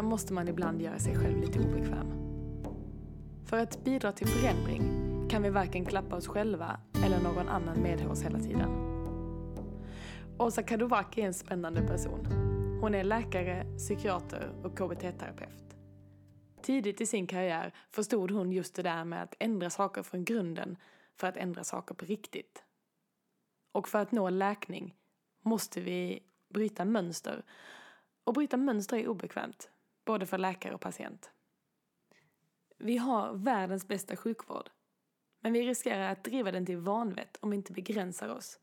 Där måste man ibland göra sig själv lite obekväm. För att bidra till förändring kan vi varken klappa oss själva eller någon annan med oss hela tiden. Åsa Kadowaki är en spännande person. Hon är läkare, psykiater och KBT-terapeut. Tidigt i sin karriär förstod hon just det där med att ändra saker från grunden för att ändra saker på riktigt. Och för att nå läkning måste vi bryta mönster. Och bryta mönster är obekvämt, både för läkare och patient. Vi har världens bästa sjukvård. Men vi riskerar att driva den till vanvett om vi inte begränsar oss.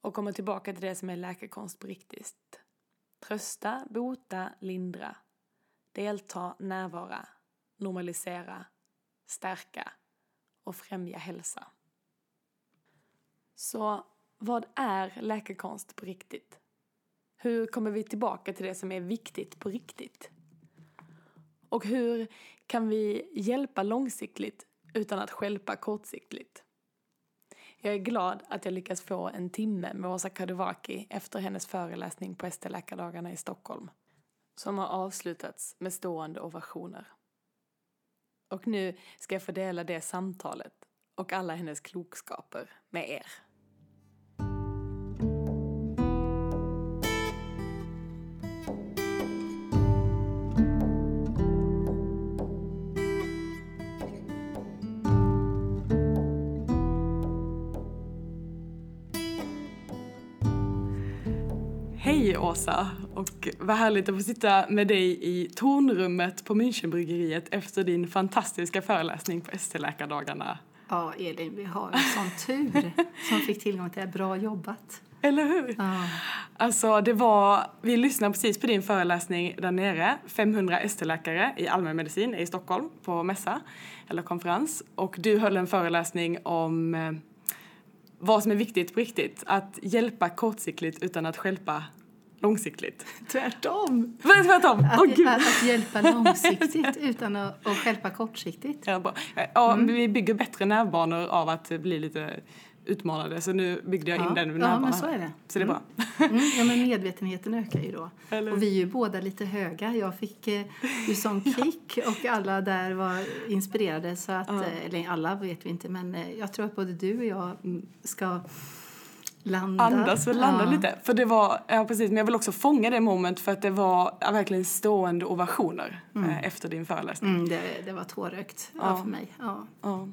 Och kommer tillbaka till det som är läkekonst på riktigt. Trösta, bota, lindra. Delta, närvara, normalisera, stärka och främja hälsa. Så vad är läkekonst på riktigt? Hur kommer vi tillbaka till det som är viktigt på riktigt? Och hur kan vi hjälpa långsiktigt utan att skälpa kortsiktigt? Jag är glad att jag lyckas få en timme med Åsa Kadowaki efter hennes föreläsning på ST-läkardagarna i Stockholm, som har avslutats med stående ovationer. Och nu ska jag få dela det samtalet och alla hennes klokskaper med er. Åsa! Och vad härligt att få sitta med dig i tornrummet på Münchenbryggeriet efter din fantastiska föreläsning på ST-läkardagarna. Ja, Elin, vi har en sån tur som fick tillgång till det. Bra jobbat! Eller hur? Ja. Alltså, det var, vi lyssnade precis på din föreläsning där nere, 500 ST-läkare i allmänmedicin i Stockholm på mässa eller konferens. Och du höll en föreläsning om eh, vad som är viktigt på riktigt. Att hjälpa kortsiktigt utan att stjälpa långsiktigt. Tvärtom! Vad är tvärtom? Att, Åh, gud. att, hjälpa långsiktigt utan att, att stjälpa kortsiktigt. Ja, bra. ja, Vi bygger bättre nervbanor av att bli lite utmanade. Så nu byggde jag in Ja. den med Ja, men så är det. Så det är bra. Mm, ja, men medvetenheten ökar ju då. Eller- Och vi är ju båda lite höga. Jag fick eh, ju sån kick och alla där var inspirerade. Så att, eh, eller alla vet vi inte, men eh, jag tror att både du och jag mm, ska landa. Andas och landa Ja. lite. För det var, ja precis, men jag vill också fånga det moment för att det var ja, verkligen stående ovationer eh, efter din föreläsning. Mm, det, det var tårögt ja. För mig. Ja.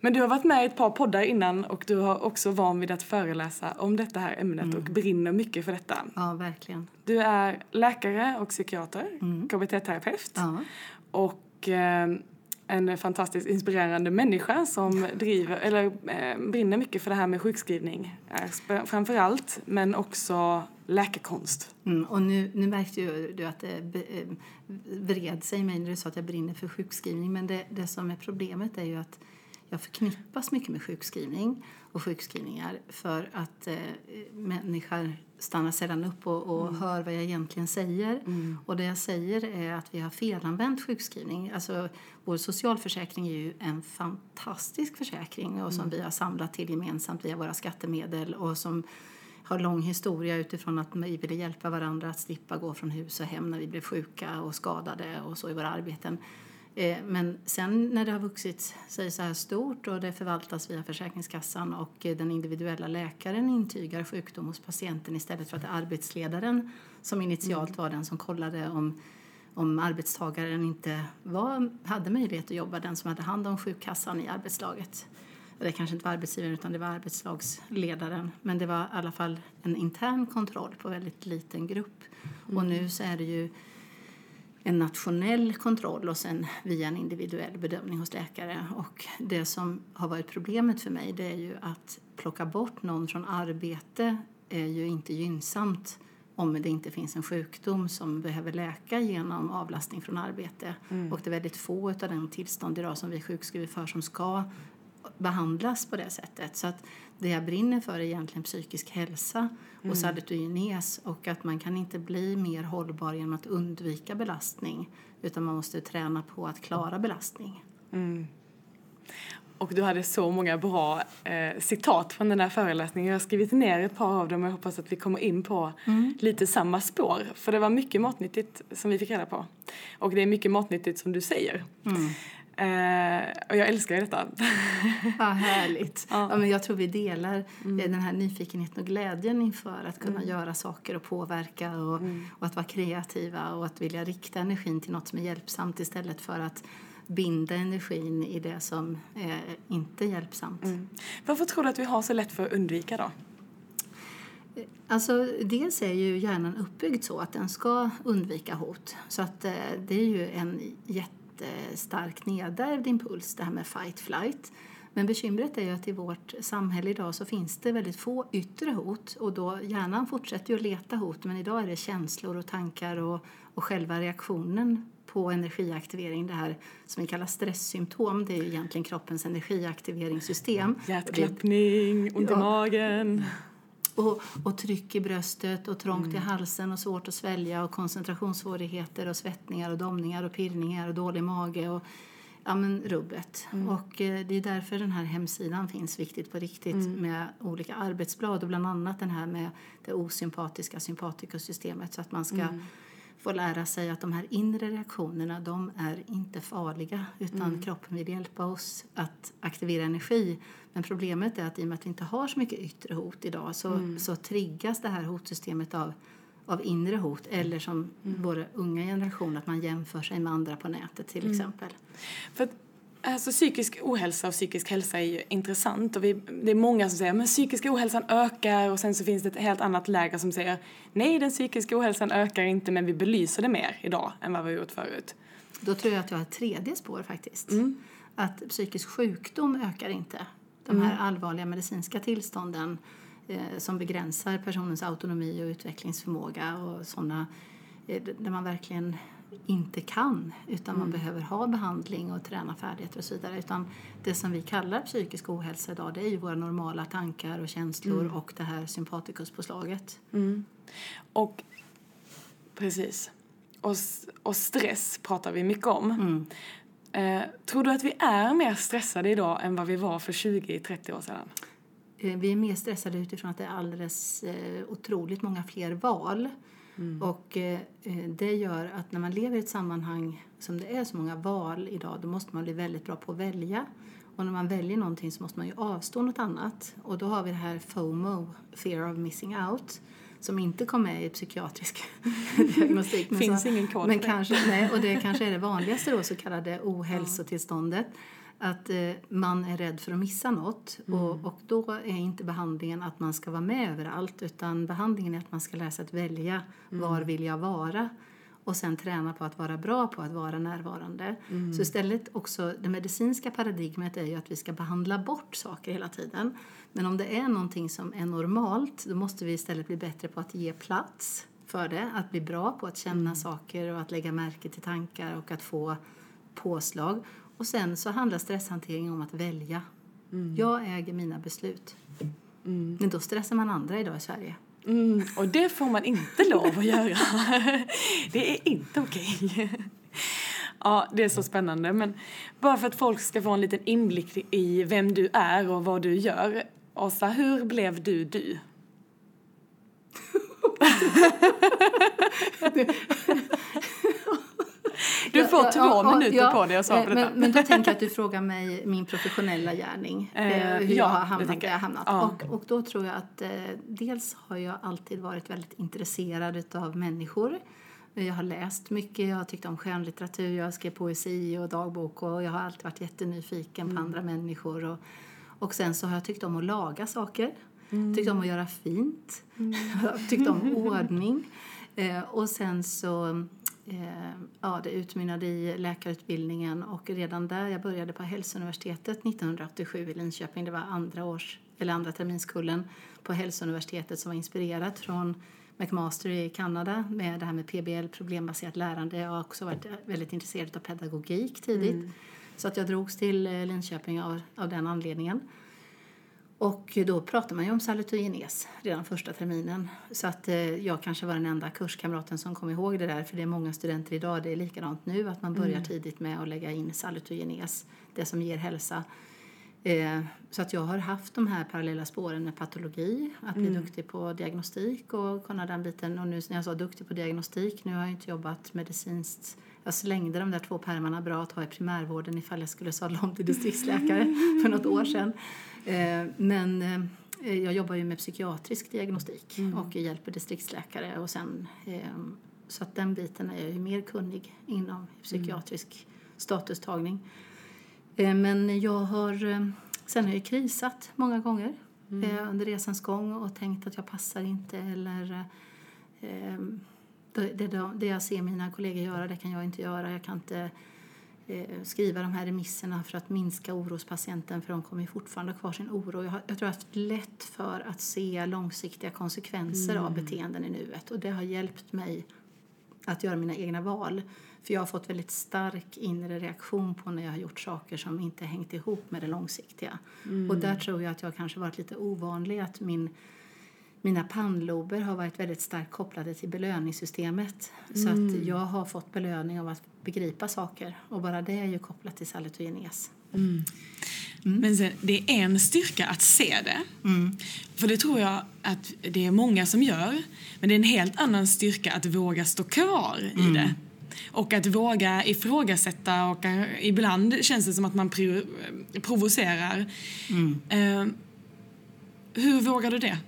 Men du har varit med i ett par poddar innan och du har också van vid att föreläsa om detta här ämnet och brinner mycket för detta. ja, verkligen. Du är läkare och psykiater, KBT-terapeut Ja. och eh, en fantastiskt inspirerande människa som driver, eller, eh, brinner mycket för det här med sjukskrivning. Framför allt, men också läkekonst. Mm, och nu, nu märkte ju du att det eh, vred sig i mig när du sa att jag brinner för sjukskrivning. Men det, det som är problemet är ju att jag förknippas mycket med sjukskrivning och sjukskrivningar för att eh, människor stannar sällan upp och, och hör vad jag egentligen säger. Och det jag säger är att vi har felanvänt sjukskrivning. Alltså, vår socialförsäkring är ju en fantastisk försäkring och som vi har samlat till gemensamt via våra skattemedel och som har lång historia utifrån att vi ville hjälpa varandra att slippa gå från hus och hem när vi blev sjuka och skadade och så i våra arbeten. Eh, Men sen när det har vuxit sig så här stort och det förvaltas via Försäkringskassan och eh, den individuella läkaren intygar sjukdom hos patienten istället för att det är arbetsledaren som initialt var den som kollade om, om arbetstagaren inte var, hade möjlighet att jobba, den som hade hand om sjukkassan i arbetslaget. Det kanske inte var arbetsgivaren utan det var arbetslagsledaren. Men det var i alla fall en intern kontroll på väldigt liten grupp. Och nu så är det ju en nationell kontroll och sen via en individuell bedömning hos läkare. Och det som har varit problemet för mig det är ju att plocka bort någon från arbete är ju inte gynnsamt om det inte finns en sjukdom som behöver läka genom avlastning från arbete. Och det är väldigt få av den tillstånd idag som vi sjukskriver för som ska behandlas på det sättet. Så att det jag brinner för är egentligen psykisk hälsa och salutogenes och att man kan inte bli mer hållbar genom att undvika belastning utan man måste träna på att klara belastning. Och du hade så många bra eh, citat från den här föreläsningen. Jag har skrivit ner ett par av dem och jag hoppas att vi kommer in på mm. lite samma spår. För det var mycket matnyttigt som vi fick reda på. Och det är mycket matnyttigt som du säger. Mm. Eh, och jag älskar detta. Ja, härligt. Ja. ja. men jag tror vi delar mm. den här nyfikenheten och glädjen inför att kunna mm. göra saker och påverka och, mm. och att vara kreativa och att vilja rikta energin till något som är hjälpsamt istället för att binda energin i det som är inte hjälpsamt. Mm. Varför tror du att vi har så lätt för att undvika då? Alltså, dels är ju hjärnan uppbyggd så att den ska undvika hot. Så att eh, det är ju en jättestark nedärvd impuls, det här med fight-flight. Men bekymret är ju att i vårt samhälle idag så finns det väldigt få yttre hot och då hjärnan fortsätter ju att leta hot men idag är det känslor och tankar och, och själva reaktionen på energiaktivering, det här som vi kallar stresssymptom. Det är ju egentligen kroppens energiaktiveringssystem. Hjärtklappning, ont i ja, magen. Och, och tryck i bröstet och trångt mm. i halsen och svårt att svälja och koncentrationssvårigheter och svettningar och domningar och pirrningar och dålig mage och ja, men rubbet. Mm. Och eh, det är därför den här hemsidan finns Viktigt på riktigt mm. med olika arbetsblad och bland annat den här med det osympatiska sympatikosystemet så att man ska mm får lära sig att de här inre reaktionerna de är inte farliga utan mm. kroppen vill hjälpa oss att aktivera energi. Men problemet är att i och med att vi inte har så mycket yttre hot idag så, mm. så triggas det här hotsystemet av, av inre hot eller som mm. våra unga generationer att man jämför sig med andra på nätet till mm. exempel. För Alltså psykisk ohälsa och psykisk hälsa är ju intressant och vi, det är många som säger att psykiska ohälsan ökar och sen så finns det ett helt annat läger som säger nej den psykiska ohälsan ökar inte men vi belyser det mer idag än vad vi har gjort förut. Då tror jag att jag har ett tredje spår faktiskt. Mm. Att psykisk sjukdom ökar inte. De här mm. allvarliga medicinska tillstånden eh, som begränsar personens autonomi och utvecklingsförmåga och sådana eh, där man verkligen inte kan utan mm. man behöver ha behandling och träna färdigheter och så vidare. Utan det som vi kallar psykisk ohälsa idag det är ju våra normala tankar och känslor mm. och det här sympatikuspåslaget. Mm. Och precis. Och, och stress pratar vi mycket om. Mm. Eh, tror du att vi är mer stressade idag än vad vi var för 20-30 år sedan? Eh, vi är mer stressade utifrån att det är alldeles eh, otroligt många fler val. Mm. Och eh, eh, det gör att när man lever i ett sammanhang som det är så många val idag, då måste man bli väldigt bra på att välja. Och när man väljer någonting så måste man ju avstå något annat. Och då har vi det här FOMO, fear of missing out, som inte kom med i psykiatrisk diagnostik. Men Finns så, ingen koll men kanske, nej, Och det kanske är det vanligaste då, så kallade ohälsotillståndet att eh, man är rädd för att missa något. Mm. Och, och då är inte behandlingen att man ska vara med överallt utan behandlingen är att man ska lära sig att välja mm. var vill jag vara och sen träna på att vara bra på att vara närvarande. Mm. Så istället också, det medicinska paradigmet är ju att vi ska behandla bort saker hela tiden. Men om det är någonting som är normalt då måste vi istället bli bättre på att ge plats för det. Att bli bra på att känna mm. saker och att lägga märke till tankar och att få påslag. Och sen så handlar stresshantering om att välja. Mm. Jag äger mina beslut. Mm. Men då stressar man andra idag i Sverige. Mm, och det får man inte lov att göra. det är inte okej. Okay. Ja, det är så spännande. Men bara för att folk ska få en liten inblick i vem du är och vad du gör. Åsa, hur blev du du? Du får två ja, minuter ja, på dig att svara på detta. Men, men då tänker jag att du frågar mig min professionella gärning. Eh, eh hur jag har hamnat där jag hamnat. Och, och då tror jag att eh, dels har jag alltid varit väldigt intresserad av människor. Jag har läst mycket, jag har tyckt om skönlitteratur, jag skrev poesi och dagbok och jag har alltid varit jättenyfiken mm. på andra människor. Och, och sen så har jag tyckt om att laga saker, mm. tyckt om att göra fint, mm. tyckt om ordning. Eh, och sen så eh, ja, det utmynnade i läkarutbildningen och redan där, jag började på Hälsouniversitetet 1987 i Linköping, det var andra års, eller andra terminskullen på Hälsouniversitetet som var inspirerat från McMaster i Kanada med det här med PBL, problembaserat lärande. Jag har också varit väldigt intresserad av pedagogik tidigt. Mm. Så att jag drogs till eh, Linköping av, av den anledningen. Och då pratar man ju om salutogenes redan första terminen. Så att eh, jag kanske var den enda kurskamraten som kom ihåg det där. För det är många studenter idag, det är likadant nu, att man börjar mm. tidigt med att lägga in salutogenes, det som ger hälsa. Eh, så att jag har haft de här parallella spåren med patologi, att bli Mm. duktig på diagnostik och kunna den biten. Och nu när jag sa duktig på diagnostik, nu har jag inte jobbat medicinskt. Jag slängde de där två pärmarna bra att ha i primärvården ifall jag skulle sadla om till distriktsläkare för något år sedan. Eh, men eh, jag jobbar ju med psykiatrisk diagnostik Mm. och hjälper distriktsläkare och sen eh, så att den biten är jag ju mer kunnig inom psykiatrisk statustagning. Eh, Men jag har, sen har jag krisat många gånger eh, under resans gång och tänkt att jag passar inte eller eh, det, det, det jag ser mina kollegor göra, det kan jag inte göra. Jag kan inte eh, skriva de här remisserna för att minska oro hos patienten för de kommer fortfarande ha kvar sin oro. Jag, har, jag tror jag har haft lätt för att se långsiktiga konsekvenser av beteenden i nuet och det har hjälpt mig att göra mina egna val. För jag har fått väldigt stark inre reaktion på när jag har gjort saker som inte hängt ihop med det långsiktiga. Och där tror jag att jag kanske varit lite ovanlig, att min, mina pannlober har varit väldigt starkt kopplade till belöningssystemet. Så att jag har fått belöning av att begripa saker och bara det är ju kopplat till salutogenes. Men sen, det är en styrka att se det. För det tror jag att det är många som gör. Men det är en helt annan styrka att våga stå kvar i det. Och att våga ifrågasätta och eh, ibland känns det som att man pro- provocerar. Eh, hur vågar du det?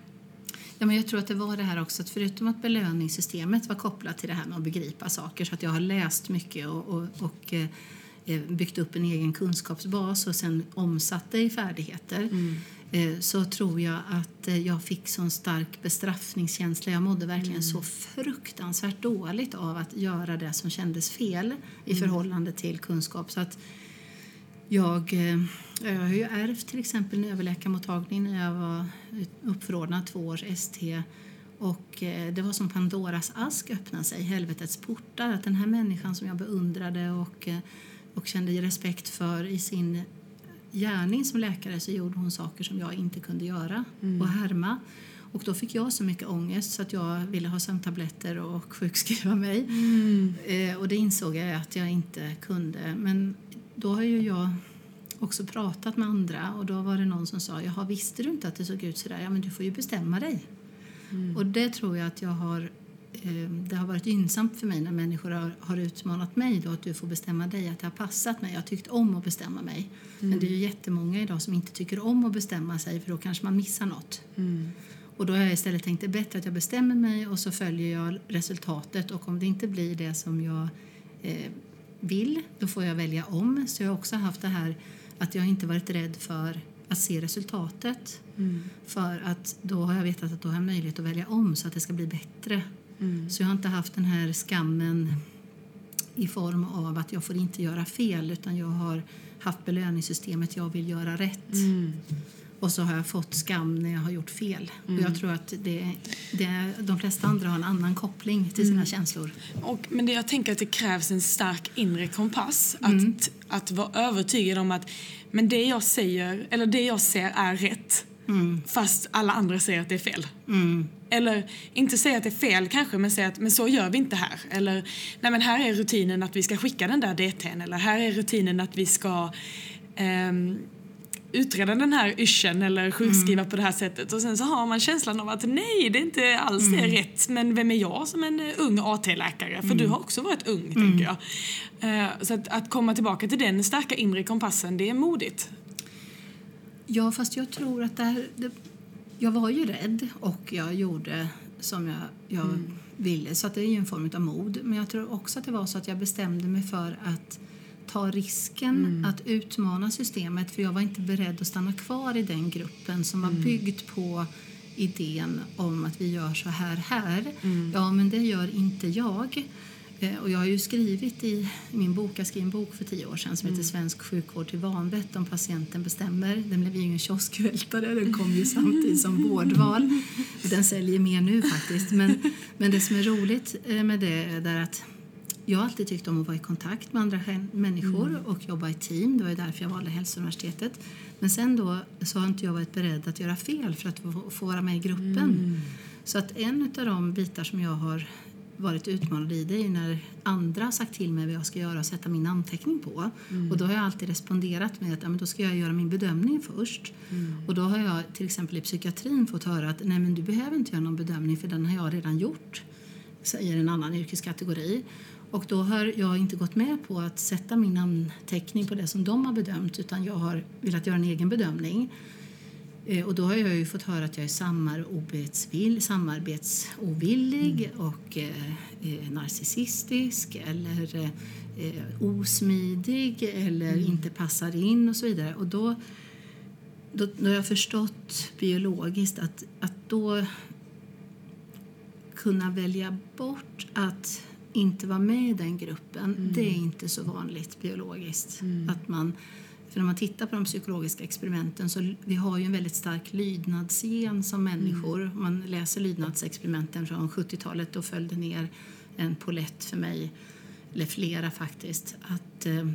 Ja, men jag tror att det var det här också, att förutom att belöningssystemet var kopplat till det här med att begripa saker, så att jag har läst mycket och, och, och eh, eh, byggt upp en egen kunskapsbas och sen omsatt det i färdigheter, eh, så tror jag att jag fick sån stark bestraffningskänsla. Jag mådde verkligen så fruktansvärt dåligt av att göra det som kändes fel i förhållande till kunskap. Så att jag, eh, jag har ju ärvt till exempel en överläkarmottagning när jag var uppförordnad två års ST. Och eh, det var som Pandoras ask öppnade sig, helvetets portar. Att den här människan som jag beundrade och, eh, och kände respekt för i sin gärning som läkare så gjorde hon saker som jag inte kunde göra och härma. Och då fick jag så mycket ångest så att jag ville ha sömntabletter och sjukskriva mig. Eh, och det insåg jag att jag inte kunde. Men då har ju jag också pratat med andra och då var det någon som sa, jaha visste du inte att det såg ut sådär? Ja men du får ju bestämma dig. Och det tror jag att jag har eh, det har varit gynnsamt för mig när människor har, har utmanat mig då att du får bestämma dig, att det har passat mig. Jag har tyckt om att bestämma mig. Men det är ju jättemånga idag som inte tycker om att bestämma sig för då kanske man missar något. Och då har jag istället tänkt det är bättre att jag bestämmer mig och så följer jag resultatet och om det inte blir det som jag eh, vill då får jag välja om. Så jag har också haft det här att jag inte varit rädd för att se resultatet. För att då har jag vetat att då har jag möjlighet att välja om så att det ska bli bättre. Så jag har inte haft den här skammen i form av att jag får inte göra fel utan jag har haft belöningssystemet jag vill göra rätt. Och så har jag fått skam när jag har gjort fel. Och jag tror att det, det, de flesta andra har en annan koppling till sina känslor. Och, men det, jag tänker att det krävs en stark inre kompass. Att, att vara övertygad om att men det jag säger, eller det jag ser är rätt. Fast alla andra säger att det är fel. Eller inte säga att det är fel kanske, men säga att men så gör vi inte här. Eller nej men här är rutinen att vi ska skicka den där DTn. Eller här är rutinen att vi ska ehm, utreda den här yrseln eller sjukskriva på det här sättet. Och sen så har man känslan av att nej, det är inte alls det rätt. Men vem är jag som en eh, ung AT-läkare? För du har också varit ung, tänker jag. Eh, så att, att komma tillbaka till den starka inre kompassen, det är modigt. Ja, fast jag tror att det här... Det, jag var ju rädd och jag gjorde som jag, jag ville. Så att det är ju en form av mod. Men jag tror också att det var så att jag bestämde mig för att ta risken att utmana systemet för jag var inte beredd att stanna kvar i den gruppen som var byggd på idén om att vi gör så här här. Ja, men det gör inte jag. Eh, Och jag har ju skrivit i min bok, jag skrev en bok för tio år sedan som heter Svensk sjukvård till vanvett om patienten bestämmer. Den blev ju ingen kioskvältare, den kom ju samtidigt som vårdval. Den säljer mer nu faktiskt. Men, men det som är roligt eh, med det är att jag har alltid tyckt om att vara i kontakt med andra människor och jobba i team. Det var ju därför jag valde hälsouniversitetet. Men sen då så har inte jag varit beredd att göra fel för att få, vara med i gruppen. Så att en av de bitar som jag har varit utmanad i det är när andra har sagt till mig vad jag ska göra och sätta min namnteckning på. Och då har jag alltid responderat med att ja, men då ska jag göra min bedömning först. Och då har jag till exempel i psykiatrin fått höra att nej men du behöver inte göra någon bedömning för den har jag redan gjort, säger en annan yrkeskategori. Och då har jag inte gått med på att sätta min namnteckning på det som de har bedömt utan jag har velat göra en egen bedömning. Eh, och då har jag ju fått höra att jag är samarbetsvill, samarbetsovillig och eh, eh, narcissistisk eller eh, osmidig eller inte passar in och så vidare. Och då, då, då har jag förstått biologiskt att, att då kunna välja bort att inte vara med i den gruppen, det är inte så vanligt biologiskt. Att man, för när man tittar på de psykologiska experimenten så vi har ju en väldigt stark lydnadsgen som människor. Om man läser lydnadsexperimenten från 70-talet då följde ner en polett för mig, eller flera faktiskt, att eh,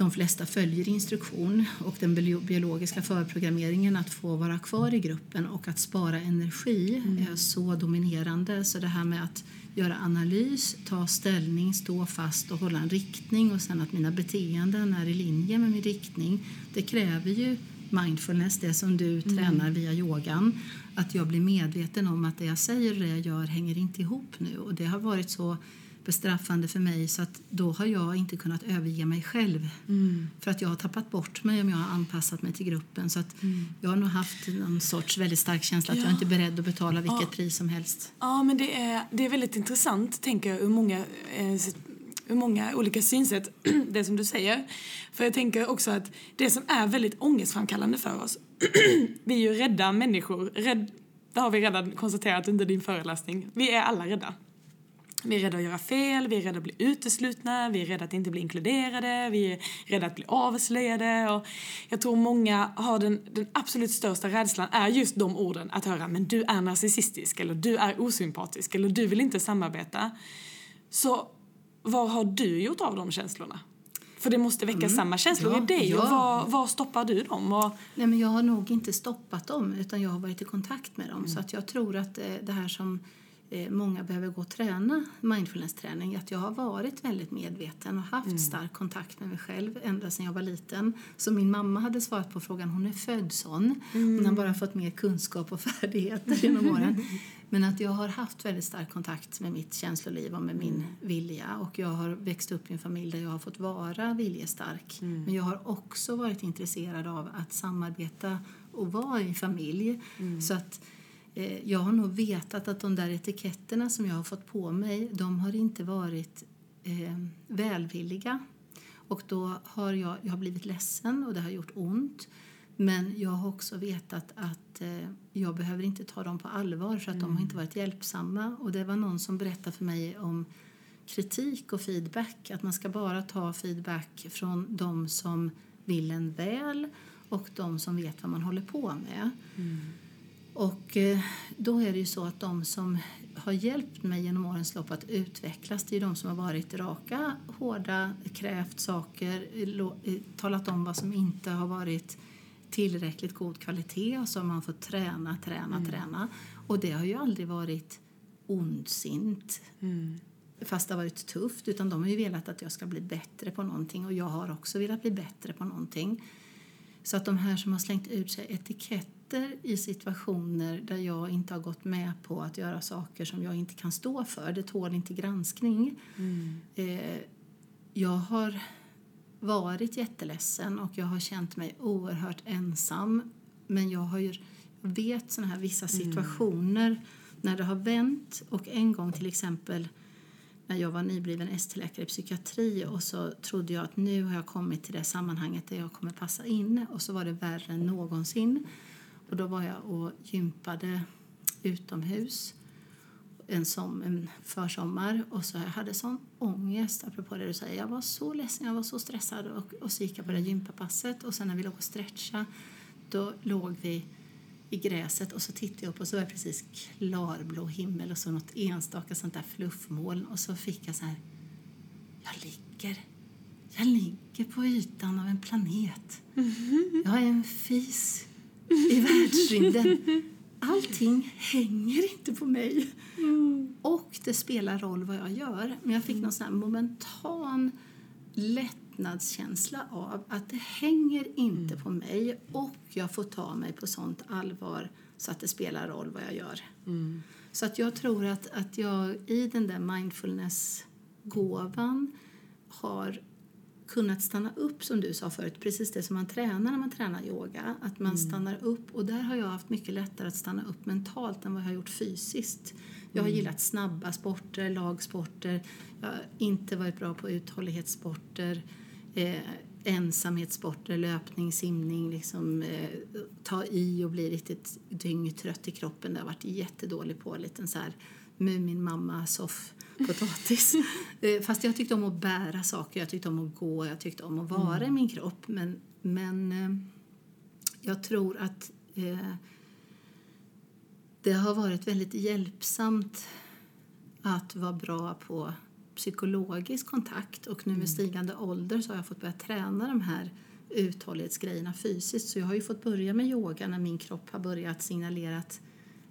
de flesta följer instruktion och den bio- biologiska förprogrammeringen att få vara kvar i gruppen och att spara energi är så dominerande. Så det här med att göra analys, ta ställning, stå fast och hålla en riktning och sen att mina beteenden är i linje med min riktning. Det kräver ju mindfulness, det som du tränar via yogan. Att jag blir medveten om att det jag säger och det jag gör hänger inte ihop nu. Och det har varit så bestraffande för mig så att då har jag inte kunnat överge mig själv. För att jag har tappat bort mig om jag har anpassat mig till gruppen. Så att jag har nog haft någon sorts väldigt stark känsla att jag Ja. inte är beredd att betala vilket Ja. pris som helst. Ja, men det är, det är väldigt intressant, tänker jag, hur många, eh, många olika synsätt, det som du säger. För jag tänker också att det som är väldigt ångestframkallande för oss, vi är ju rädda människor, rädd, det har vi redan konstaterat under din föreläsning, vi är alla rädda. Vi är rädda att göra fel, vi är rädda att bli uteslutna, vi är rädda att inte bli inkluderade, vi är rädda att bli avslöjade. Och jag tror många har den, den absolut största rädslan är just de orden att höra men du är narcissistisk eller du är osympatisk eller du vill inte samarbeta. Så vad har du gjort av de känslorna? För det måste väcka samma känslor Ja, i dig. Och ja. var, var stoppar du dem? Och, Nej, men jag har nog inte stoppat dem, utan jag har varit i kontakt med dem. Så att jag tror att eh, det här som många behöver gå och träna, mindfulness-träning, att jag har varit väldigt medveten och haft stark kontakt med mig själv ända sedan jag var liten. Så min mamma hade svarat på frågan, hon är född sån. Hon har bara fått mer kunskap och färdigheter genom åren. Men att jag har haft väldigt stark kontakt med mitt känsloliv och med min vilja. Och jag har växt upp i en familj där jag har fått vara viljestark. Men jag har också varit intresserad av att samarbeta och vara i familj. Så att eh, jag har nog vetat att de där etiketterna som jag har fått på mig, de har inte varit eh, välvilliga. Och då har jag, jag har blivit ledsen och det har gjort ont. Men jag har också vetat att eh, jag behöver inte ta dem på allvar för att de har inte varit hjälpsamma. Och det var någon som berättade för mig om kritik och feedback. Att man ska bara ta feedback från de som vill en väl och de som vet vad man håller på med. Och eh, då är det ju så att de som har hjälpt mig genom årens lopp att utvecklas, det är de som har varit raka, hårda, krävt saker, eh, talat om vad som inte har varit tillräckligt god kvalitet och så har man fått träna, träna, träna. Och det har ju aldrig varit ondsint fast det har varit tufft utan de har ju velat att jag ska bli bättre på någonting och jag har också velat bli bättre på någonting. Så att de här som har slängt ut sig etiketter i situationer där jag inte har gått med på att göra saker som jag inte kan stå för, det tål inte granskning. Eh, jag har varit jätteledsen och jag har känt mig oerhört ensam. Men jag har ju, vet såna här vissa situationer när det har vänt och en gång till exempel när jag var nybliven ST-läkare i psykiatri och så trodde jag att nu har jag kommit till det sammanhanget där jag kommer passa in och så var det värre än någonsin. Och då var jag och gympade utomhus en, som, en försommar. Och så jag hade sån ångest apropå det du säger. Jag var så ledsen, jag var så stressad. Och, och så gick jag på det gympapasset. Och sen när vi låg och stretcha då låg vi i gräset. Och så tittade jag upp och så var det precis klarblå himmel och så något enstaka sånt där fluffmoln. Och så fick jag så här jag ligger. Jag ligger på ytan av en planet. Jag är en fis i världsrymden. allting hänger inte på mig. Mm. Och det spelar roll vad jag gör. Men jag fick någon sån momentan lättnadskänsla av att det hänger inte mm. på mig och jag får ta mig på sånt allvar så att det spelar roll vad jag gör. Mm. Så att jag tror att, att jag i den där mindfulness-gåvan har kunnat stanna upp, som du sa förut, precis det som man tränar när man tränar yoga. Att man mm. stannar upp. Och där har jag haft mycket lättare att stanna upp mentalt än vad jag har gjort fysiskt. Jag har mm. gillat snabba sporter, lagsporter. Jag har inte varit bra på uthållighetssporter. Eh, ensamhetssporter, löpning, simning, liksom, eh, ta i och bli riktigt dyngtrött i kroppen. Det har jag varit jättedålig på. Liten så här Mumin-mamma, soffpotatis. eh, fast jag tyckte om att bära saker, jag tyckte om att gå, jag tyckte om att vara mm. i min kropp. Men, men eh, jag tror att eh, det har varit väldigt hjälpsamt att vara bra på psykologisk kontakt och nu med mm. stigande ålder så har jag fått börja träna de här uthållighetsgrejerna fysiskt. Så jag har ju fått börja med yoga när min kropp har börjat signalera att,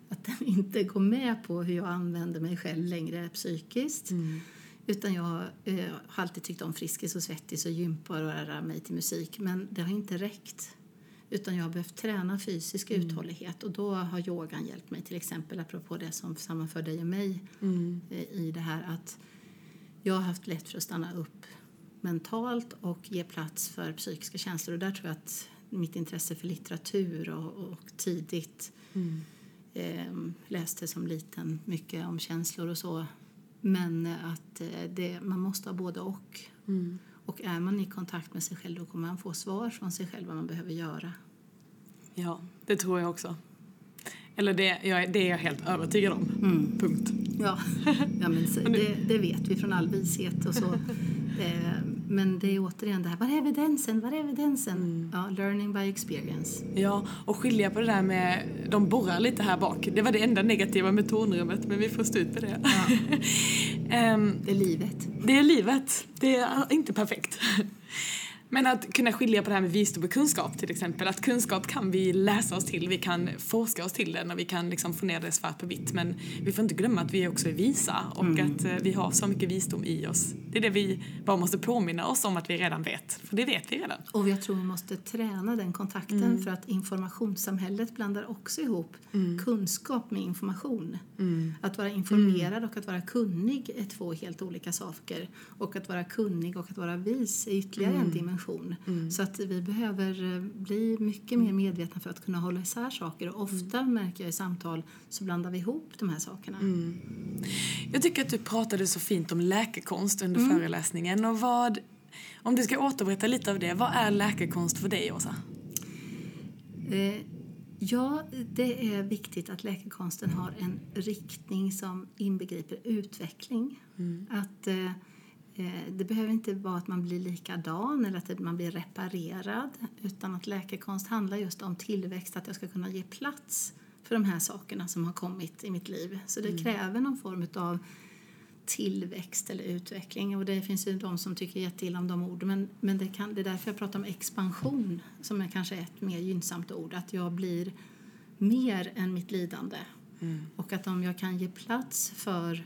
att den inte går med på hur jag använder mig själv längre psykiskt. Mm. Utan jag eh, har alltid tyckt om Friskis och Svettis och gympa och röra mig till musik. Men det har inte räckt. Utan jag har behövt träna fysisk mm. uthållighet och då har yogan hjälpt mig till exempel apropå det som sammanför dig och mig mm. Eh, i det här att jag har haft lätt för att stanna upp mentalt och ge plats för psykiska känslor. Och där tror jag att mitt intresse för litteratur och, och tidigt mm. Eh, läste som liten mycket om känslor och så. Men att eh, det, man måste ha både och. Mm. Och är man i kontakt med sig själv då kommer man få svar från sig själv vad man behöver göra. Ja, det tror jag också. Eller det, jag, det är jag helt övertygad om. Mm. Punkt. Ja, ja men det, det, vet vi från all vishet och så. Eh, men det är återigen det här, var är evidensen, var är evidensen? Mm. Ja, learning by experience. Ja, och skilja på det där med, de borrar lite här bak. Det var det enda negativa med tornrummet, men vi får stå ut med det. Ja. um, det är livet. Det är livet. Det är inte perfekt. Men att kunna skilja på det här med visdom och kunskap till exempel. Att kunskap kan vi läsa oss till, vi kan forska oss till den och vi kan liksom få ner det svart på vitt. Men vi får inte glömma att vi också är visa och mm. att eh, vi har så mycket visdom i oss. Det är det vi bara måste påminna oss om att vi redan vet. För det vet vi redan. Och jag tror vi måste träna den kontakten mm. för att informationssamhället blandar också ihop mm. kunskap med information. Mm. Att vara informerad mm. och att vara kunnig är två helt olika saker. Och att vara kunnig och att vara vis är ytterligare en mm. dimension dimension. Mm. Så att vi behöver eh, bli mycket mer medvetna för att kunna hålla isär saker. Och ofta mm. märker jag i samtal så blandar vi ihop de här sakerna. Mm. Jag tycker att du pratade så fint om läkekonst under mm. föreläsningen. Och vad, om du ska återberätta lite av det, vad är läkekonst för dig, Åsa? Eh, ja, det är viktigt att läkekonsten har en riktning som inbegriper utveckling. Mm. Att... Eh, det behöver inte vara att man blir likadan eller att man blir reparerad utan att läkekonst handlar just om tillväxt, att jag ska kunna ge plats för de här sakerna som har kommit i mitt liv. Så det mm. kräver någon form av tillväxt eller utveckling. Och det finns ju de som tycker jätteilla om de orden men, men det, kan, det är därför jag pratar om expansion som är kanske ett mer gynnsamt ord. Att jag blir mer än mitt lidande. Mm. Och att om jag kan ge plats för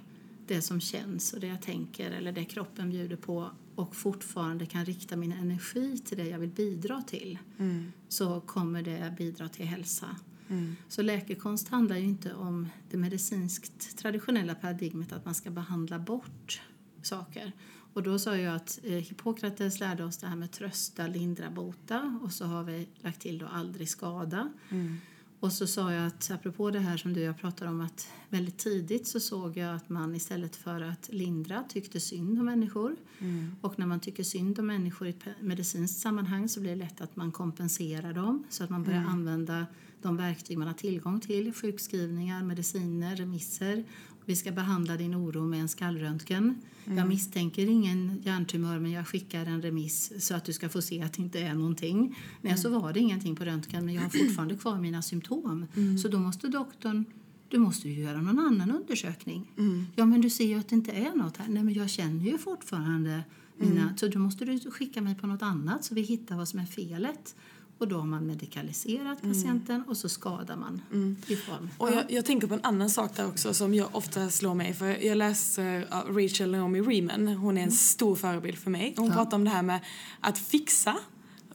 det som känns och det jag tänker eller det kroppen bjuder på och fortfarande kan rikta min energi till det jag vill bidra till mm. så kommer det bidra till hälsa. Mm. Så läkekonst handlar ju inte om det medicinskt traditionella paradigmet att man ska behandla bort saker. Och då sa jag att eh, Hippokrates lärde oss det här med trösta, lindra, bota och så har vi lagt till då aldrig skada. Mm. Och så sa jag att apropå det här som du och jag pratade om att väldigt tidigt så såg jag att man istället för att lindra tyckte synd om människor. Mm. Och när man tycker synd om människor i ett medicinskt sammanhang så blir det lätt att man kompenserar dem så att man börjar mm. använda de verktyg man har tillgång till, sjukskrivningar, mediciner, remisser vi ska behandla din oro med en skallröntgen. Mm. Jag misstänker ingen hjärntumör men jag skickar en remiss så att du ska få se att det inte är någonting. Nej, mm. så var det ingenting på röntgen men jag har fortfarande kvar mina symptom. Mm. Så då måste doktorn du måste ju göra någon annan undersökning. Mm. Ja, men du ser ju att det inte är något här. Nej, men jag känner ju fortfarande mina... Mm. Så då måste du skicka mig på något annat så vi hittar vad som är felet. Och då har man medikaliserat patienten och så skadar man i form. Och jag, jag tänker på en annan sak där också som jag ofta slår mig för. Jag läser Rachel Naomi Reeman, hon är en stor förebild för mig. Hon pratar om det här med att fixa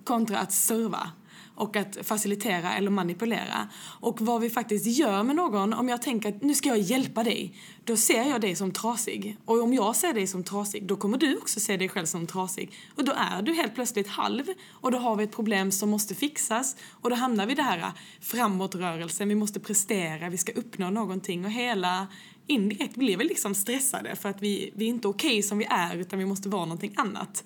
kontra att serva och att facilitera eller manipulera. Och vad vi faktiskt gör med någon, om jag tänker att nu ska jag hjälpa dig, då ser jag dig som trasig. Och om jag ser dig som trasig, då kommer du också se dig själv som trasig. Och då är du helt plötsligt halv och då har vi ett problem som måste fixas och då hamnar vi i det här äh, framåtrörelsen, vi måste prestera, vi ska uppnå någonting och hela indirekt blir vi liksom stressade för att vi, vi är inte okej okay som vi är utan vi måste vara någonting annat.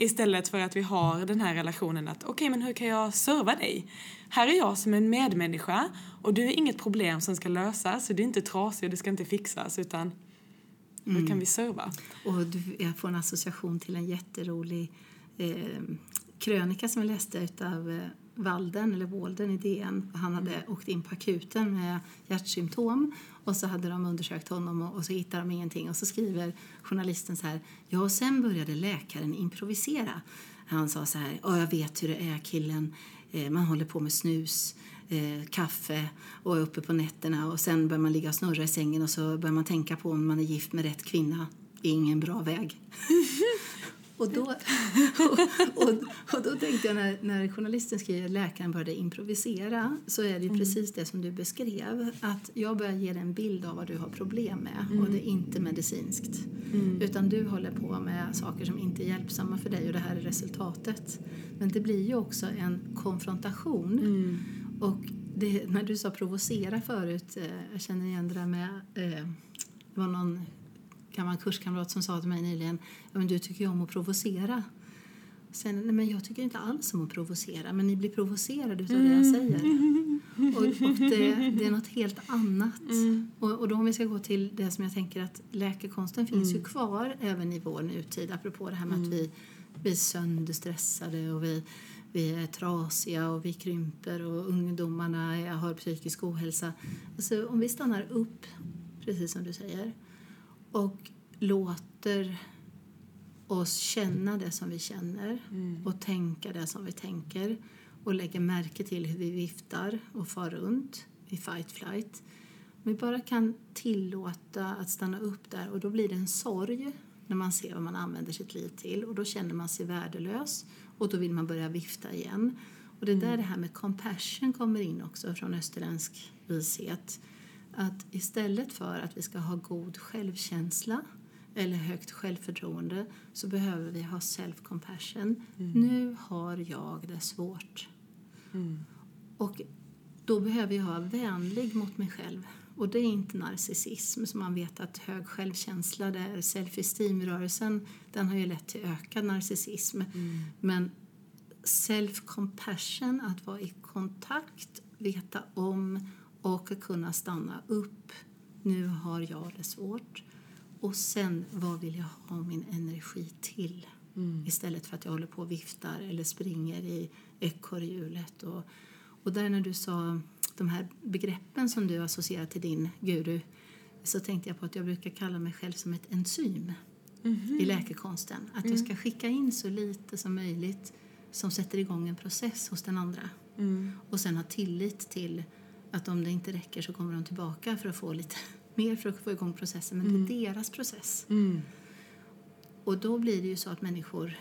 Istället för att vi har den här relationen att okej okay, men hur kan jag serva dig? Här är jag som en medmänniska och du är inget problem som ska lösas. Du är inte trasig och det ska inte fixas utan hur mm. kan vi serva? Och du, jag får en association till en jätterolig eh, krönika som jag läste av eh, Walden, eller Walden i DN. Han hade mm. åkt in på akuten med hjärtsymptom och så hade de undersökt honom och, och så hittade de ingenting. Och så skriver journalisten så här, ja och sen började läkaren improvisera. Han sa så här, ja jag vet hur det är killen, eh, man håller på med snus, eh, kaffe och är uppe på nätterna och sen börjar man ligga och snurra i sängen och så börjar man tänka på om man är gift med rätt kvinna. Ingen bra väg. Och då, och, och, och, då tänkte jag när, när journalisten skriver att läkaren började improvisera så är det mm. precis det som du beskrev. Att jag börjar ge dig en bild av vad du har problem med mm. och det är inte medicinskt. Mm. Utan du håller på med saker som inte är hjälpsamma för dig och det här är resultatet. Men det blir ju också en konfrontation. Mm. Och det, när du sa provocera förut, eh, jag känner igen det där med eh, det var någon gammal kurskamrat som sa till mig nyligen men du tycker ju om att provocera. Sen, nej, men jag tycker inte alls om att provocera, men ni blir provocerade av det jag mm. säger. Och, och det, det, är något helt annat. Mm. Och, och då om vi ska gå till det som jag tänker att läkekonsten finns mm. ju kvar även i vår nutid, apropå det här med mm. att vi, vi är sönderstressade och vi, vi är trasiga och vi krymper och ungdomarna har psykisk ohälsa. Alltså, om vi stannar upp, precis som du säger, och låter oss känna det som vi känner mm. och tänka det som vi tänker och lägger märke till hur vi viftar och far runt i fight-flight. Vi bara kan tillåta att stanna upp där och då blir det en sorg när man ser vad man använder sitt liv till och då känner man sig värdelös och då vill man börja vifta igen. Och det är där mm. det här med compassion kommer in också från österländsk vishet att istället för att vi ska ha god självkänsla eller högt självförtroende så behöver vi ha self-compassion. Mm. Nu har jag det svårt. Mm. Och då behöver jag vara vänlig mot mig själv. Och det är inte narcissism som man vet att hög självkänsla, där self-esteem-rörelsen, den har ju lett till ökad narcissism. Mm. Men self-compassion, att vara i kontakt, veta om och kunna stanna upp. Nu har jag det svårt. Och sen, vad vill jag ha min energi till? Mm. Istället för att jag håller på och viftar eller springer i ekorrhjulet. Och, och där när du sa de här begreppen som du associerar till din guru så tänkte jag på att jag brukar kalla mig själv som ett enzym mm -hmm. i läkekonsten. Att mm. jag ska skicka in så lite som möjligt som sätter igång en process hos den andra. Mm. Och sen ha tillit till att om det inte räcker så kommer de tillbaka för att få lite mer för att få igång processen. Men mm. det är mm. deras process. Mm. Och då blir det ju så att människor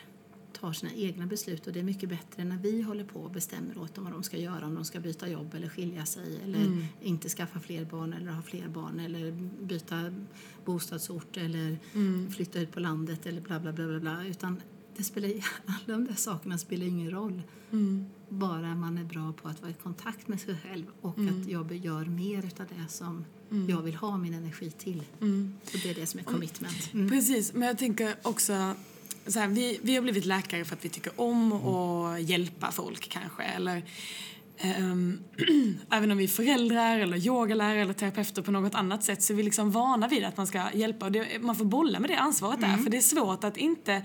tar sina egna beslut och det är mycket bättre när vi håller på och bestämmer åt dem vad de ska göra, om de ska byta jobb eller skilja sig eller mm. inte skaffa fler barn eller ha fler barn eller byta bostadsort eller mm. flytta ut på landet eller bla bla bla bla, bla. utan det spelar, alla de där sakerna spelar ingen roll. Mm. Bara man är bra på att vara i kontakt med sig själv och mm. att jag gör mer av det som mm. jag vill ha min energi till. Mm. Och det är det som är commitment. Mm. Precis, men jag tänker också så här, vi, vi har blivit läkare för att vi tycker om att hjälpa folk kanske. Eller, Um, även om vi är föräldrar eller yogalärare eller terapeuter på något annat sätt så är vi liksom vana vid att man ska hjälpa och det, man får bolla med det ansvaret mm. där för det är svårt att inte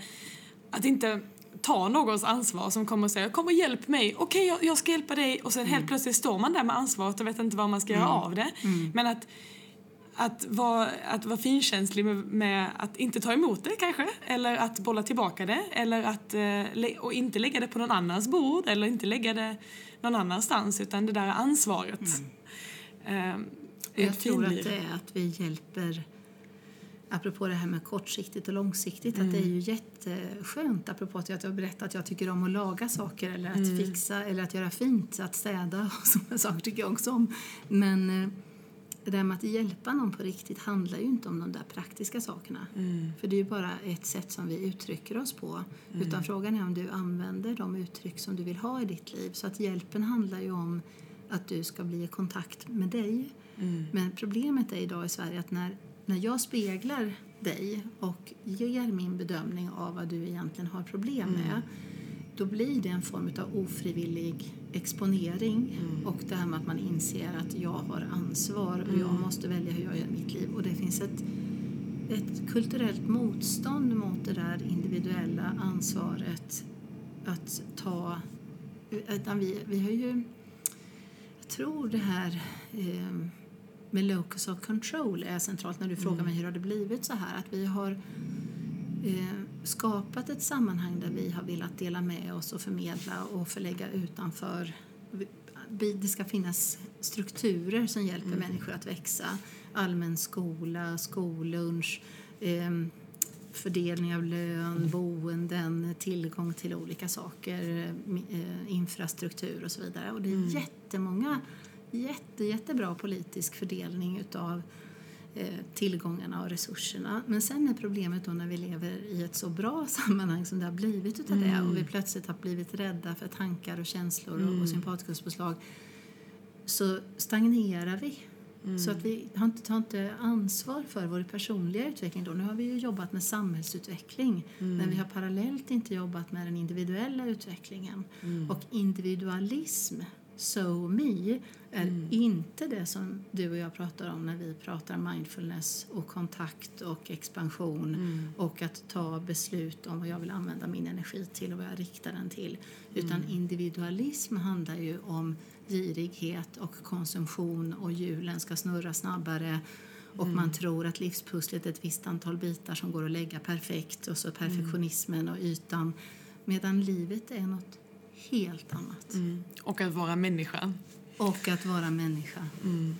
att inte ta någons ansvar som kommer och säger kom och hjälp mig, okej okay, jag, jag, ska hjälpa dig och sen mm. helt plötsligt står man där med ansvaret och vet inte vad man ska mm. göra av det. Mm. Men att att vara, att vara finkänslig med, med, att inte ta emot det kanske, eller att bolla tillbaka det, eller att eh, och inte lägga det på någon annans bord, eller inte lägga det någon annanstans, utan det där ansvaret. Mm. Eh, jag tror att det är att vi hjälper apropå det här med kortsiktigt och långsiktigt, mm. att det är ju jätteskönt, apropå att jag berättat att jag tycker om att laga saker eller att mm. fixa eller att göra fint, att städa och sådana saker tycker jag också om. Men eh, det där med att hjälpa någon på riktigt handlar ju inte om de där praktiska sakerna. Mm. För det är ju bara ett sätt som vi uttrycker oss på. Mm. Utan frågan är om du använder de uttryck som du vill ha i ditt liv. Så att hjälpen handlar ju om att du ska bli i kontakt med dig. Mm. Men problemet är idag i Sverige att när, när jag speglar dig och ger min bedömning av vad du egentligen har problem med mm då blir det en form av ofrivillig exponering mm. och det här med att man inser att jag har ansvar och jag mm. måste välja hur jag gör mitt liv. Och det finns ett, ett kulturellt motstånd mot det där individuella ansvaret att ta... Utan vi, vi har ju... Jag tror det här eh, med locus of control är centralt när du frågar mm. mig hur har det blivit så här. Att vi har eh, skapat ett sammanhang där vi har velat dela med oss och förmedla och förlägga utanför. Det ska finnas strukturer som hjälper mm. människor att växa. Allmän skola, skollunch, eh, fördelning av lön, boenden, tillgång till olika saker, eh, infrastruktur och så vidare. Och det är mm. jättemånga, jätte, jättebra politisk fördelning utav Eh, tillgångarna och resurserna. Men sen är problemet då när vi lever i ett så bra sammanhang som det har blivit utav mm. det och vi plötsligt har blivit rädda för tankar och känslor mm. och, sympatikuspåslag så stagnerar vi. Mm. Så att vi har inte, tar inte ansvar för vår personliga utveckling. Då. Nu har vi ju jobbat med samhällsutveckling mm. men vi har parallellt inte jobbat med den individuella utvecklingen. Mm. Och individualism So Me är mm. inte det som du och jag pratar om när vi pratar mindfulness och kontakt och expansion mm. och att ta beslut om vad jag vill använda min energi till och vad jag riktar den till. Utan mm. individualism handlar ju om girighet och konsumtion och hjulen ska snurra snabbare och man mm. tror att livspusslet är ett visst antal bitar som går att lägga perfekt och så perfektionismen och ytan medan livet är något helt annat. Mm. Och att vara människa. Och att vara människa. Mm.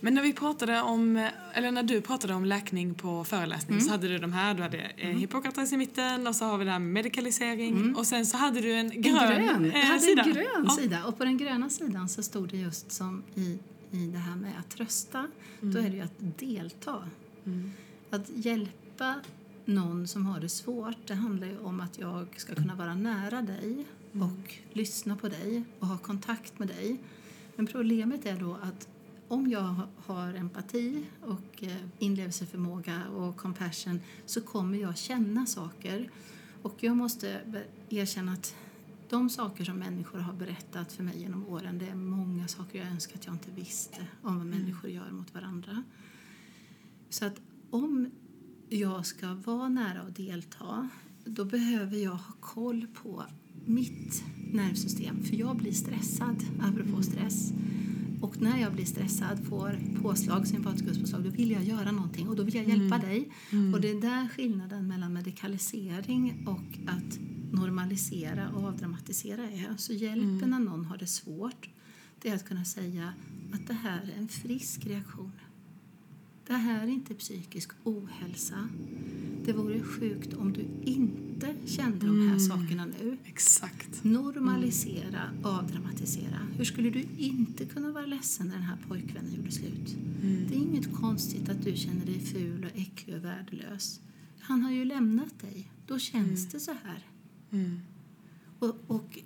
Men när vi pratade om, eller när du pratade om läkning på föreläsning mm. så hade du de här, du hade eh, mm. Hippokrates i mitten och så har vi det här med medikalisering mm. och sen så hade du en grön, en grön. Jag hade sida. en grön ja. sida och på den gröna sidan så stod det just som i, i det här med att trösta, då är det ju att delta. Mm. Att hjälpa någon som har det svårt, det handlar ju om att jag ska kunna vara nära dig mm. och lyssna på dig och ha kontakt med dig. Men problemet är då att om jag har empati och eh, inlevelseförmåga och compassion så kommer jag känna saker. Och jag måste erkänna att de saker som människor har berättat för mig genom åren det är många saker jag önskar att jag inte visste om vad mm. människor gör mot varandra. Så att om jag ska vara nära och delta då behöver jag ha koll på mitt nervsystem. För jag blir stressad, apropå stress. Och när jag blir stressad, får påslag, sympatikuspåslag, då vill jag göra någonting och då vill jag hjälpa mm. dig. Mm. Och det är där skillnaden mellan medikalisering och att normalisera och avdramatisera är. Så hjälpen mm. när någon har det svårt, det är att kunna säga att det här är en frisk reaktion. Det här är inte psykisk ohälsa. Det vore sjukt om du inte kände de här mm. sakerna nu. Exakt. Normalisera, mm. avdramatisera. Hur skulle du inte kunna vara ledsen när den här pojkvännen gjorde slut? Mm. Det är inget konstigt att du känner dig ful och äcklig och värdelös. Han har ju lämnat dig. Då känns mm. det så här. Mm. Och, och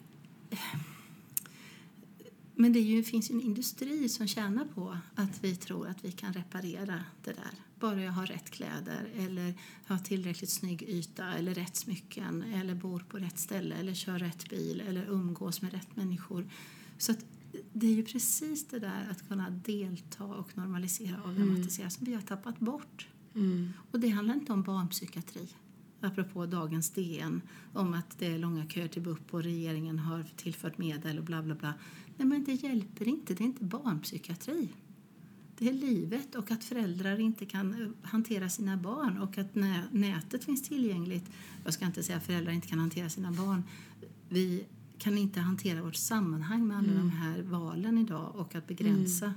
men det ju, finns ju en industri som tjänar på att vi tror att vi kan reparera det där. Bara jag har rätt kläder eller har tillräckligt snygg yta eller rätt smycken eller bor på rätt ställe eller kör rätt bil eller umgås med rätt människor. Så det är ju precis det där att kunna delta och normalisera och dramatisera mm. som vi har tappat bort. Mm. Och det handlar inte om barnpsykiatri apropå dagens DN om att det är långa köer till BUP och regeringen har tillfört medel och bla bla bla. Nej men det hjälper inte, det är inte barnpsykiatri. Det är livet och att föräldrar inte kan eh, hantera sina barn och att nätet finns tillgängligt. Jag ska inte säga att föräldrar inte kan hantera sina barn. Vi kan inte hantera vårt sammanhang med alla mm. de här valen idag och att begränsa. Mm.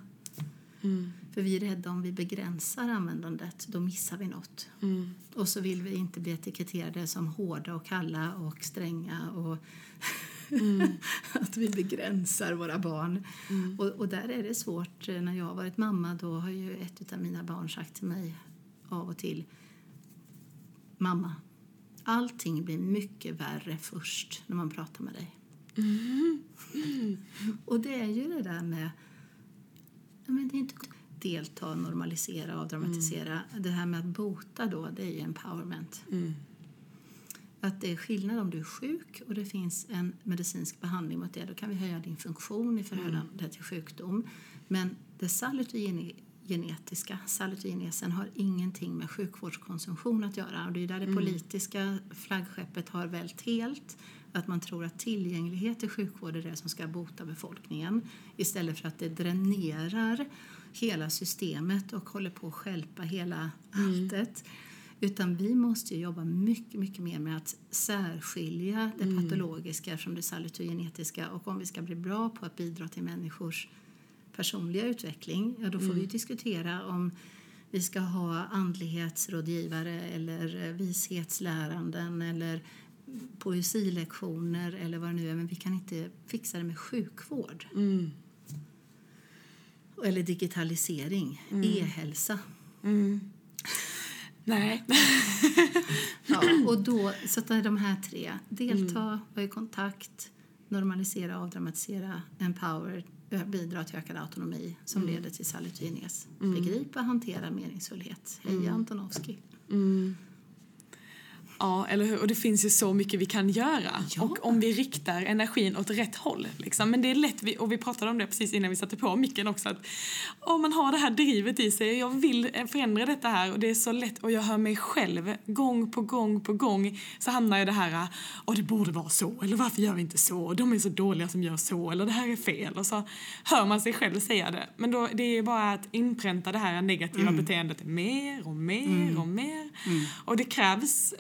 Mm. För vi är rädda om vi begränsar användandet, då missar vi något. Mm. Och så vill vi inte bli etiketterade som hårda och kalla och stränga och mm. att vi begränsar våra barn. Mm. Och, och, där är det svårt. När jag har varit mamma då har ju ett av mina barn sagt till mig av och till Mamma, allting blir mycket värre först när man pratar med dig. Mm. och det är ju det där med men det är inte delta, normalisera, avdramatisera. Mm. Det här med att bota då, det är ju empowerment. Mm. Att det är skillnad om du är sjuk och det finns en medicinsk behandling mot det. Då kan vi höja din funktion i förhållande mm. till sjukdom. Men det salutogenetiska, salutogenesen, har ingenting med sjukvårdskonsumtion att göra. Och det är där det mm. politiska flaggskeppet har vält helt att man tror att tillgänglighet till sjukvård är det som ska bota befolkningen istället för att det dränerar hela systemet och håller på att skälpa hela mm. Utan vi måste jobba mycket, mycket mer med att särskilja det mm. patologiska från det salutogenetiska och om vi ska bli bra på att bidra till människors personliga utveckling, ja då får mm. vi diskutera om vi ska ha andlighetsrådgivare eller vishetsläranden eller poesilektioner eller vad det nu är, men vi kan inte fixa det med sjukvård. Mm. Eller digitalisering, mm. e-hälsa. Mm. Nej. ja, och då, så att de här tre. Delta, mm. vara i kontakt, normalisera, avdramatisera, empower, bidra till ökad autonomi som mm. leder till salutogenes. Mm. Begripa, hantera, meningsfullhet. Heja mm. Antonovsky. Mm. Ja, eller hur? Och det finns ju så mycket vi kan göra. Ja. Och om vi riktar energin åt rätt håll. Liksom. Men det är lätt, vi, och vi pratade om det precis innan vi satte på micken också, att oh, man har det här drivet i sig. Jag vill förändra detta här och det är så lätt. Och jag hör mig själv gång på gång på gång så hamnar jag i det här, och det borde vara så, eller varför gör vi inte så? De är så dåliga som gör så, eller det här är fel. Och så hör man sig själv säga det. Men då, det är bara att inpränta det här negativa mm. beteendet mer och mer mm. och mer. Mm. Och det krävs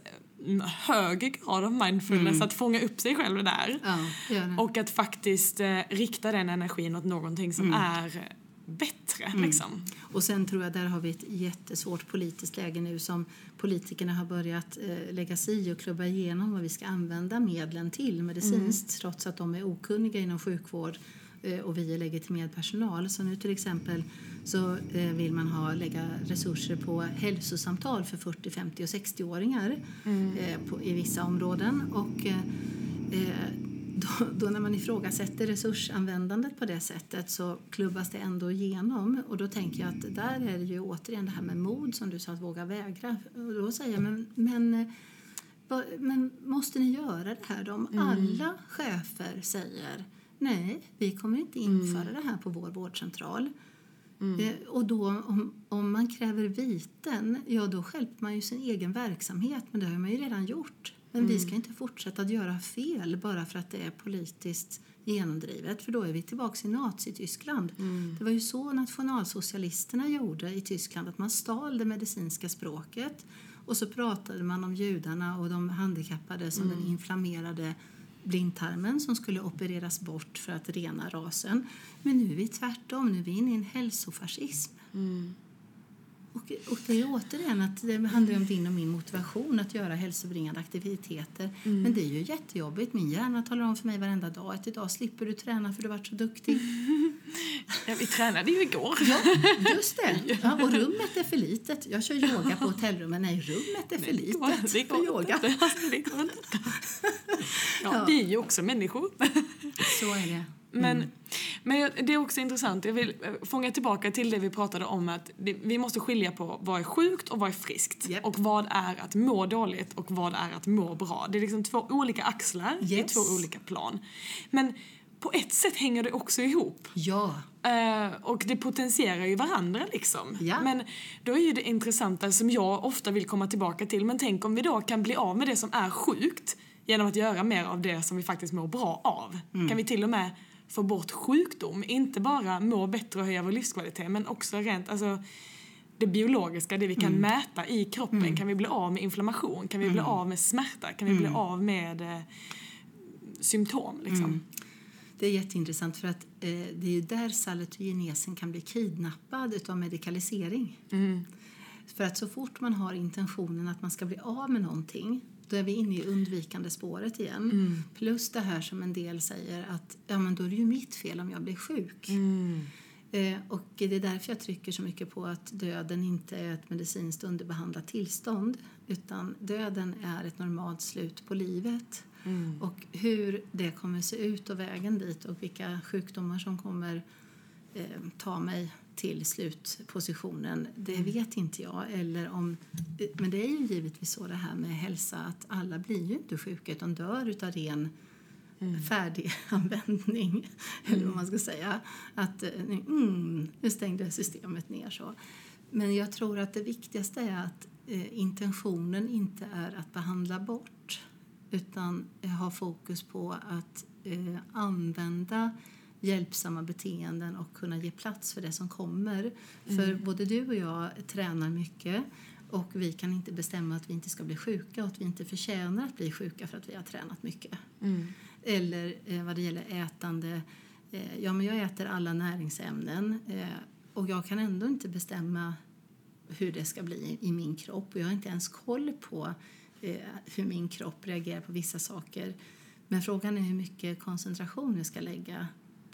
högre grad av mindfulness mm. att fånga upp sig själv där. Ja, och att faktiskt eh, rikta den energin åt någonting som mm. är bättre. Mm. Liksom. Och sen tror jag där har vi ett jättesvårt politiskt läge nu som politikerna har börjat eh, lägga sig i och klubba igenom vad vi ska använda medlen till medicinskt mm. trots att de är okunniga inom sjukvård eh, och vi är legitimerad personal. Så nu till exempel så eh, vill man ha, lägga resurser på hälsosamtal för 40, 50 och 60-åringar mm. Eh, i vissa områden. Och, eh, då, då, när man ifrågasätter resursanvändandet på det sättet så klubbas det ändå igenom. Och då tänker jag att där är det ju återigen det här med mod som du sa, att våga vägra. Och då säger jag, men, men, men måste ni göra det här då? Om mm. alla chefer säger nej, vi kommer inte införa mm. det här på vår vårdcentral. Mm. Eh, och då om, om man kräver viten, ja då skälper man ju sin egen verksamhet, men det har man ju redan gjort. Men mm. vi ska inte fortsätta att göra fel bara för att det är politiskt genomdrivet, för då är vi tillbaka i Nazityskland. Mm. Det var ju så nationalsocialisterna gjorde i Tyskland, att man stal det medicinska språket och så pratade man om judarna och de handikappade som den mm. inflammerade blindtarmen som skulle opereras bort för att rena rasen. Men nu är vi tvärtom, nu är vi inne i en hälsofascism. Mm. Och, och det är återigen att det handlar om din och min motivation att göra hälsobringande aktiviteter. Mm. Men det är ju jättejobbigt. Min hjärna talar om för mig varenda dag att idag slipper du träna för du varit så duktig. Ja, vi tränade ju igår. Ja, just det. Ja, och rummet är för litet. Jag kör yoga på hotellrummet. Nej, rummet är för litet det går, för yoga. Det går inte. Ja, ja, vi är ju också människor. Så är det. Men, mm. men det är också intressant, jag vill eh, fånga tillbaka till det vi pratade om att vi måste skilja på vad är sjukt och vad är friskt. Yep. Och vad är att må dåligt och vad är att må bra. Det är liksom två olika axlar yes. två olika plan. Men på ett sätt hänger det också ihop. Ja. Uh, och det potentierar ju varandra liksom. Ja. Men då är ju det intressanta som jag ofta vill komma tillbaka till, men tänk om vi då kan bli av med det som är sjukt genom att göra mer av det som vi faktiskt mår bra av. Mm. Kan vi till och med få bort sjukdom. Inte bara må bättre och höja vår livskvalitet men också rent, alltså det biologiska, det vi kan mm. mäta i kroppen. Mm. Kan vi bli av med inflammation? Kan vi mm. bli av med smärta? Kan vi bli mm. av med eh, symptom? Liksom? Mm. Det är jätteintressant för att eh, det är ju där salutogenesen kan bli kidnappad av medikalisering. Mm. För att så fort man har intentionen att man ska bli av med någonting då är vi inne i undvikande spåret igen. Mm. Plus det här som en del säger att ja, men då är det ju mitt fel om jag blir sjuk. Mm. Eh, och det är därför jag trycker så mycket på att döden inte är ett medicinskt underbehandlat tillstånd utan döden är ett normalt slut på livet. Mm. Och hur det kommer se ut och vägen dit och vilka sjukdomar som kommer eh, ta mig till slutpositionen, det vet inte jag. Eller om, men det är ju givetvis så det här med hälsa att alla blir ju inte sjuka utan dör utav ren mm. färdiganvändning. Mm. Eller vad man ska säga. Att eh, mm, nu stängde systemet ner så. Men jag tror att det viktigaste är att eh, intentionen inte är att behandla bort utan ha fokus på att eh, använda hjälpsamma beteenden och kunna ge plats för det som kommer. Mm. För både du och jag tränar mycket och vi kan inte bestämma att vi inte ska bli sjuka och att vi inte förtjänar att bli sjuka för att vi har tränat mycket. Mm. Eller eh, vad det gäller ätande, eh, ja men jag äter alla näringsämnen eh, och jag kan ändå inte bestämma hur det ska bli i min kropp och jag har inte ens koll på eh, hur min kropp reagerar på vissa saker. Men frågan är hur mycket koncentration jag ska lägga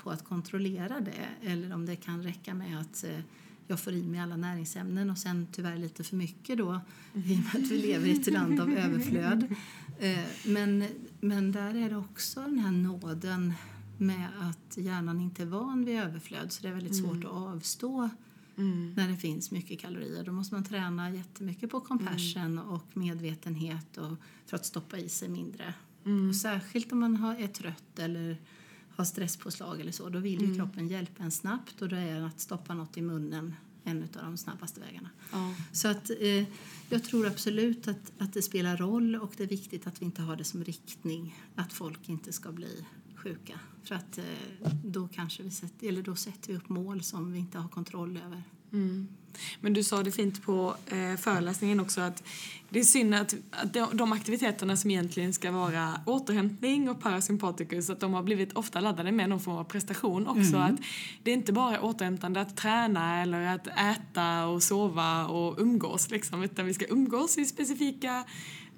på att kontrollera det eller om det kan räcka med att eh, jag får i mig alla näringsämnen och sen tyvärr lite för mycket då i och med att vi lever i ett land av överflöd. Eh, men, men där är det också den här nåden med att hjärnan inte är van vid överflöd så det är väldigt svårt mm. att avstå mm. när det finns mycket kalorier. Då måste man träna jättemycket på compassion mm. och medvetenhet och, för att stoppa i sig mindre. Mm. Och särskilt om man har, är trött eller har stresspåslag eller så, då vill ju mm. kroppen hjälpa en snabbt och då är att stoppa något i munnen en av de snabbaste vägarna. Ja. Så att, eh, jag tror absolut att, att det spelar roll och det är viktigt att vi inte har det som riktning att folk inte ska bli sjuka. För att eh, då kanske vi sätter, eller då sätter vi upp mål som vi inte har kontroll över. Mm. Men du sa det fint på eh, föreläsningen också att det är synd att, att de, de aktiviteterna som egentligen ska vara återhämtning och parasympaticus att de har blivit ofta laddade med någon form av prestation också. Mm. Att det är inte bara återhämtande att träna eller att äta och sova och umgås liksom, utan vi ska umgås i specifika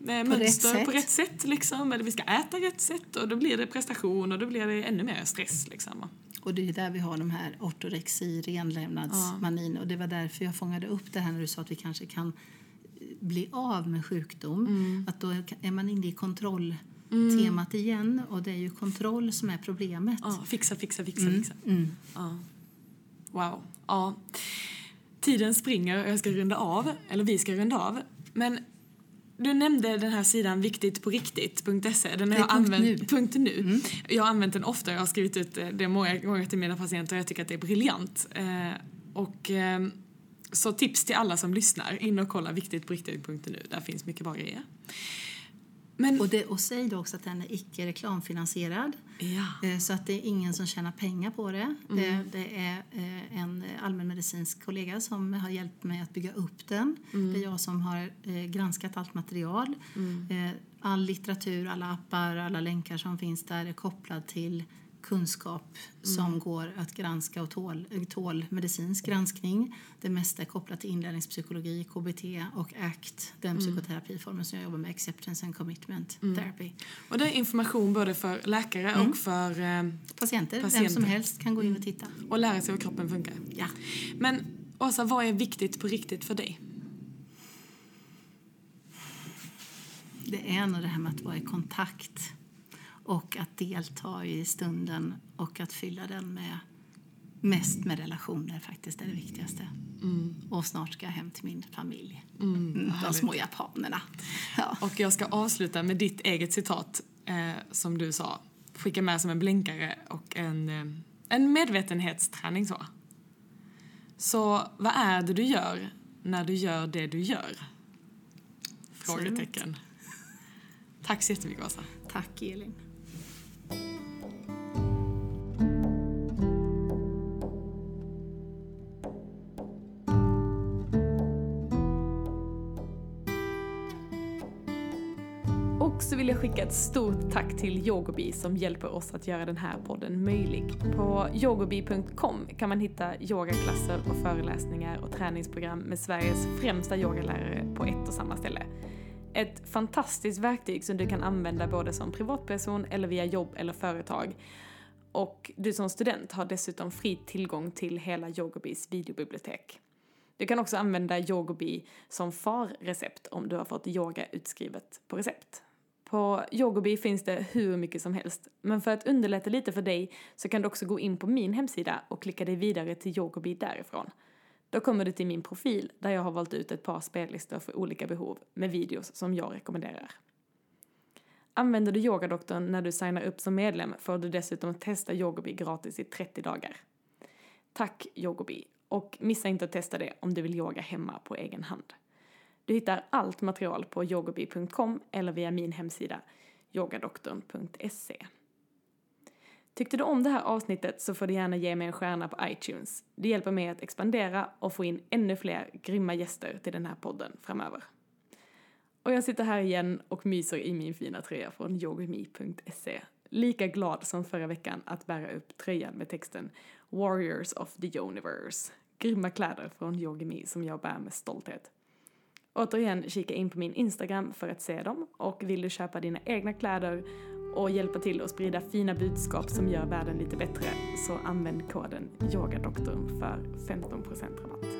mönster rätt på rätt sätt liksom, eller vi ska äta rätt sätt och då blir det prestation och då blir det ännu mer stress liksom. Och det är där vi har de här ortorexi, renlevnadsmanin. Ja. Och det var därför jag fångade upp det här när du sa att vi kanske kan bli av med sjukdom. Mm. Att då är man inne i kontrolltemat mm. igen och det är ju kontroll som är problemet. Ja, fixa, fixa, fixa, mm. fixa. Mm. Ja. Wow. Ja. Tiden springer och jag ska runda av, eller vi ska runda av. Men du nämnde den här sidan viktigt på riktigt.se. Den har jag använt. Punkt nu. Mm. Jag har använt den ofta, jag har skrivit ut det många gånger till mina patienter och jag tycker att det är briljant. Eh, och, eh, så tips till alla som lyssnar, in och kolla viktigt på riktigt.nu. Där finns mycket bra grejer. Men, och, det, och säg då också att den är icke reklamfinansierad. Ja. Eh, så att det är ingen som tjänar pengar på det. Mm. Det, det, är eh, en allmänmedicinsk kollega som har hjälpt mig att bygga upp den. Mm. Det är jag som har eh, granskat allt material. Mm. All litteratur, alla appar, alla länkar som finns där är kopplad till kunskap som mm. går att granska och tål, tål medicinsk granskning. Det mesta är kopplat till inlärningspsykologi, KBT och ACT, den mm. psykoterapiformen som jag jobbar med, Acceptance and Commitment mm. Therapy. Och det är information både för läkare mm. och för eh, patienter. patienter. Vem som helst kan gå in och titta. Och lära sig hur kroppen funkar. Ja. Men Åsa, vad är viktigt på riktigt för dig? Det är nog det här med att vara i kontakt och att delta i stunden och att fylla den med mest med relationer faktiskt är det viktigaste. Mm. Och snart ska jag hem till min familj. Mm, mm de små japanerna. Ja. Och jag ska avsluta med ditt eget citat eh, som du sa. Skicka med som en blinkare och en, eh, en medvetenhetsträning så. Så vad är det du gör när du gör det du gör? Frågetecken. Tack så jättemycket Åsa. Tack Elin. Vill jag skicka ett stort tack till Yogobi som hjälper oss att göra den här podden möjlig. På yogobi.com kan man hitta yogaklasser och föreläsningar och träningsprogram med Sveriges främsta yogalärare på ett och samma ställe. Ett fantastiskt verktyg som du kan använda både som privatperson eller via jobb eller företag. Och du som student har dessutom fri tillgång till hela Yogobis videobibliotek. Du kan också använda Yogobi som farrecept om du har fått yoga utskrivet på recept. På Yogobi finns det hur mycket som helst, men för att underlätta lite för dig så kan du också gå in på min hemsida och klicka dig vidare till Yogobi därifrån. Då kommer du till min profil där jag har valt ut ett par spellistor för olika behov med videos som jag rekommenderar. Använder du Yogadoktorn när du signar upp som medlem får du dessutom testa Yogobi gratis i 30 dagar. Tack Yogobi! Och missa inte att testa det om du vill yoga hemma på egen hand. Du hittar allt material på yogobi.com eller via min hemsida yogadoktorn.se. Tyckte du om det här avsnittet så får du gärna ge mig en stjärna på iTunes. Det hjälper mig att expandera och få in ännu fler grymma gäster till den här podden framöver. Och jag sitter här igen och myser i min fina tröja från yogami.se. Lika glad som förra veckan att bära upp tröjan med texten Warriors of the Universe. Grymma kläder från Yogami som jag bär med stolthet. Återigen, kika in på min Instagram för att se dem och vill du köpa dina egna kläder och hjälpa till att sprida fina budskap som gör världen lite bättre så använd koden YOGADoktorn för 15% rabatt.